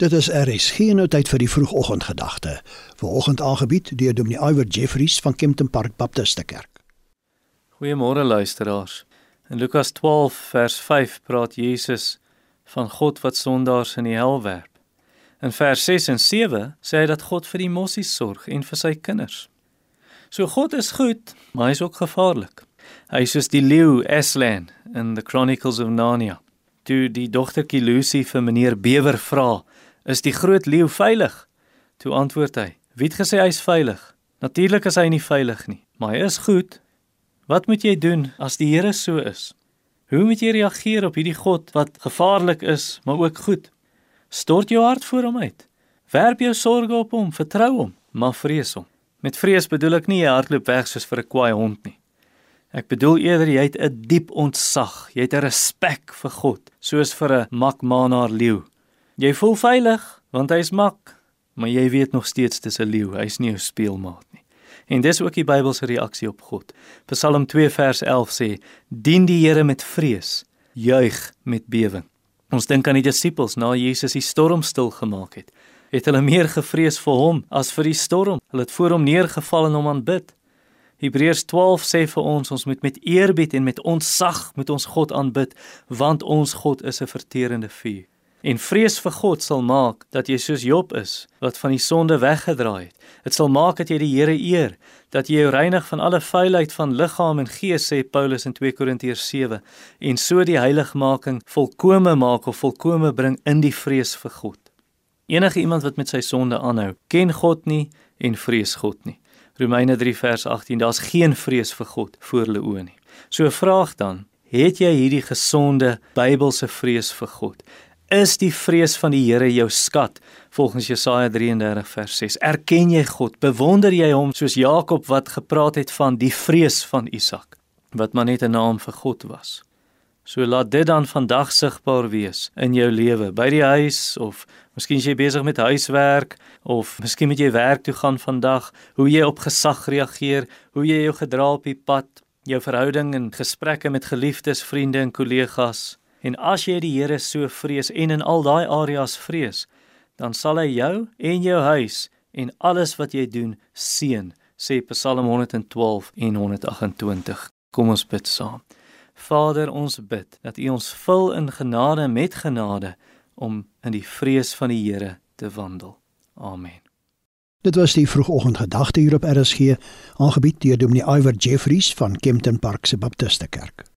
Dit is RSG nou tyd vir die vroegoggendgedagte. Vanoggend aangebied deur Dominee Iwer Jeffries van Kempton Park Baptist Kerk. Goeiemôre luisteraars. In Lukas 12 vers 5 praat Jesus van God wat sondaars in die hel werp. In vers 6 en 7 sê hy dat God vir die mossies sorg en vir sy kinders. So God is goed, maar hy is ook gevaarlik. Hy is soos die leeu Aslan in the Chronicles of Narnia. Toe die dogtertjie Lucy vir meneer Bewer vra Is die groot leeu veilig? Toe antwoord hy: Wie het gesê hy is veilig? Natuurlik is hy nie veilig nie, maar hy is goed. Wat moet jy doen as die Here so is? Hoe moet jy reageer op hierdie God wat gevaarlik is, maar ook goed? Stort jou hart voor hom uit. Werp jou sorges op hom, vertrou hom, maar vrees hom. Met vrees bedoel ek nie jy hardloop weg soos vir 'n kwaai hond nie. Ek bedoel eerder jy het 'n diep ontzag, jy het 'n respek vir God, soos vir 'n makmanaar leeu. Jy voel veilig want hy's mak, maar jy weet nog steeds dis 'n leeu, hy's nie 'n speelmaat nie. En dis ook die Bybelse reaksie op God. Psalm 2 vers 11 sê: "Dien die Here met vrees, juig met bewering." Ons dink aan die disippels na Jesus die storm stil gemaak het. Het hulle meer gevrees vir hom as vir die storm? Hulle het voor hom neergeval en hom aanbid. Hebreërs 12 sê vir ons ons moet met eerbied en met ontzag moet ons God aanbid want ons God is 'n verterende vuur. En vrees vir God sal maak dat jy soos Job is wat van die sonde weggedraai het. Dit sal maak dat jy die Here eer, dat jy jou reinig van alle vuilheid van liggaam en gees sê Paulus in 2 Korintiërs 7 en so die heiligmaking volkome maak of volkome bring in die vrees vir God. Enige iemand wat met sy sonde aanhou, ken God nie en vrees God nie. Romeine 3 vers 18, daar's geen vrees vir God voor hulle oë nie. So vraag dan, het jy hierdie gesonde Bybelse vrees vir God? Is die vrees van die Here jou skat? Volgens Jesaja 33 vers 6 erken jy God? Bewonder jy hom soos Jakob wat gepraat het van die vrees van Isak wat maar net 'n naam vir God was? So laat dit dan vandag sigbaar wees in jou lewe by die huis of miskien jy besig met huiswerk of miskien moet jy werk toe gaan vandag hoe jy op gesag reageer hoe jy jou gedra op die pad jou verhouding en gesprekke met geliefdes vriende en kollegas En as jy die Here so vrees en in al daai areas vrees, dan sal hy jou en jou huis en alles wat jy doen seën, sê Psalm 112 en 128. Kom ons bid saam. Vader, ons bid dat U ons vul in genade met genade om in die vrees van die Here te wandel. Amen. Dit was die vroegoggendgedagte hier op RSG, aangebied deur Dominee Iver Jeffries van Kempton Park se Baptiste Kerk.